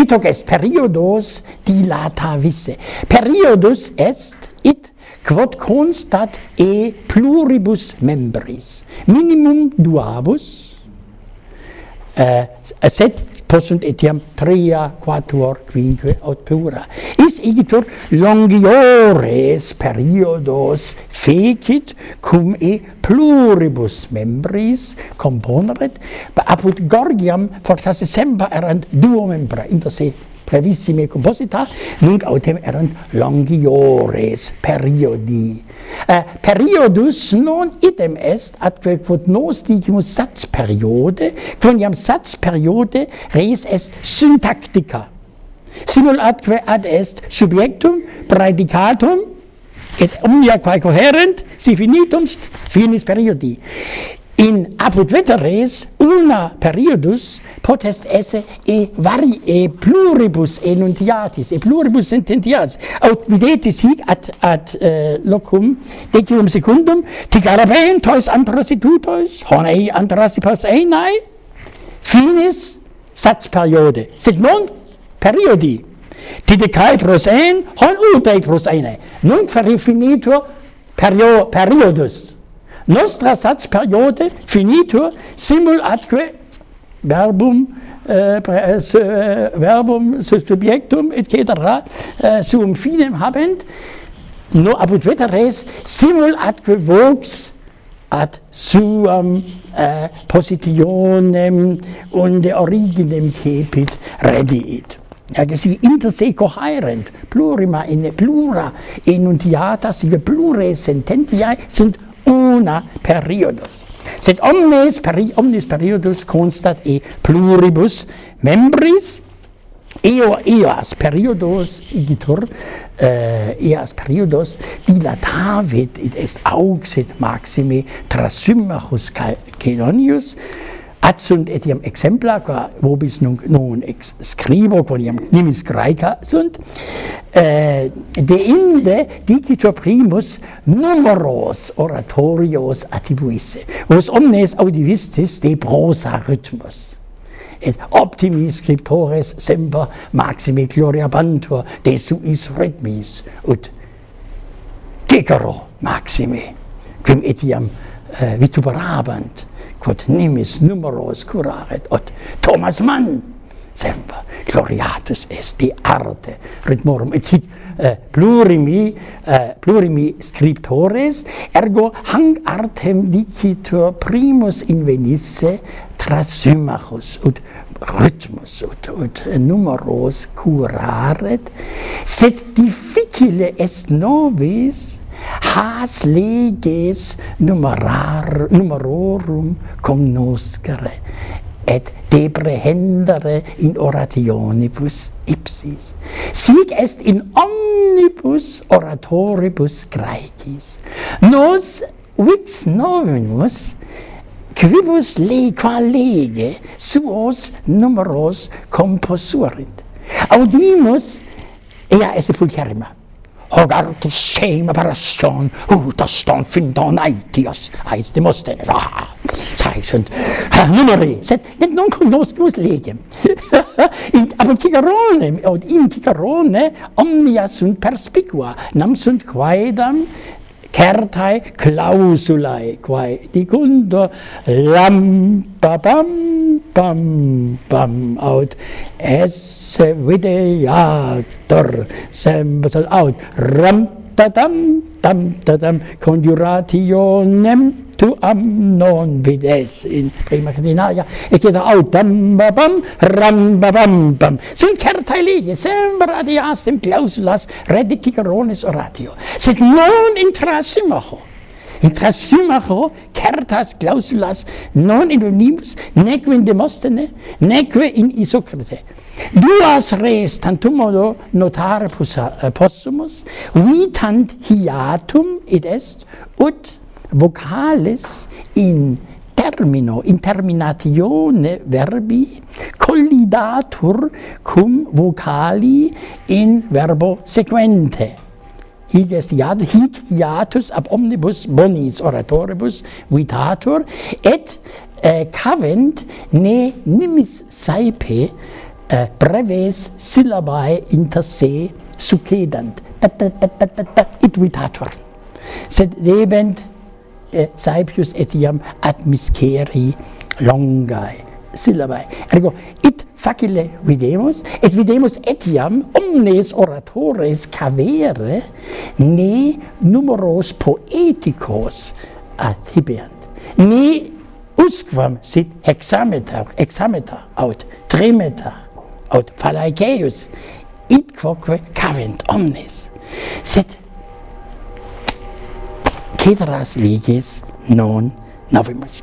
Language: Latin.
Pitoges periodos dilata visse. Periodus est it quod constat e pluribus membris. Minimum duabus, uh, sed possunt etiam tria, quattuor, quinque, aut pura. Is igitur longiores periodos fecit, cum e pluribus membris componeret, apud Gorgiam fortasse semper erant duo membra inter se brevissime composita, nunc autem erant longiores periodi. Uh, periodus non idem est atque quod nos dicimus sats periode, quoniam satzperiode res est syntactica. Simul atque ad est subjectum, predicatum, et omnia quae coherent, si finitum, finis periodi in apud veteres una periodus potest esse e vari e pluribus enuntiatis e pluribus sententiatis aut videtis hic ad ad uh, locum decium secundum tic arabentos antrositutos honei antrosipos einae finis sats periode sed non periodi. Didecae pros en hon udae pros einae nunc feri finito perio, periodus nostra sats periode finitur simul atque verbum äh, äh, verbum subjectum et cetera äh, sum finem habent no apud veteres simul atque vox ad suam äh, positionem unde originem cepit rediit. Ja, si inter se coherent plurima in plura enuntiata sive plure sententiae sunt una periodos. Sed omnes peri omnes periodus constat e pluribus membris. Eo eas periodos igitur eh, eas periodos dilatavit id est auxit maxime trasumachus calcedonius cal ad sunt etiam exempla qua vobis nunc non ex scribo quoniam nimis graeca sunt eh, deinde dicitur primus numeros oratorios attribuisse vos omnes audivistis de prosa rhythmus. Et optimi scriptores semper maxime gloria bantur de suis rhythmis ut gecero maxime quim etiam eh, vituperabant quod nimis numeros curaret, ot Thomas Mann, semper gloriatus est de arte ritmorum et sic eh, plurimi eh, plurimi scriptores ergo hang artem dicitur primus invenisse trasymachus ut rhythmus ut, ut numeros curaret sed difficile est nobis has leges numerar numerorum cognoscere et deprehendere in orationibus ipsis. Sic est in omnibus oratoribus graecis nos vix novimus quibus liqua lege suos numeros composurint audimus ea esse pulcherrima Hogar tu shame parastion, utaston findon aetios, ais Demosthenes, ah, saisent, ah, numeri, Set, net non eh, cognoscus legem. in, aber Cicerone, od in Cicerone omnia sunt perspicua, nam sunt quaedam certae clausulae, quae dicundo lampabam bam bam out. Es videator sem out. Ram tatam tam tatam conjurationem tuam non vides in prima cardinalia et out autam babam ram babam bam sunt certae legi sembra adias in clausulas redicicarones oratio. Sed non intrasimamo Thrasymachos certas clausulas non ilonimus neque in Demostene neque in Isocrate. Duas res tantum modo notare eh, possumus vitant hiatum id est ut vocalis in termino in terminatione verbi collidatur cum vocali in verbo sequente hic est iad hic iatus ab omnibus bonis oratoribus vitatur et eh, cavent ne nimis saepe eh, breves syllabae inter se succedant ta ta ta ta ta, ta it vitator. sed debent eh, saepius etiam ad misceri longae syllabae ergo it facile videmus, et videmus etiam omnes oratores cavere, ne numeros poeticos adhibeant, ne usquam sit hexameter, hexameter aut trimeter, aut phalaiceus, id quoque cavent omnes. Sed cederas legis non novimus.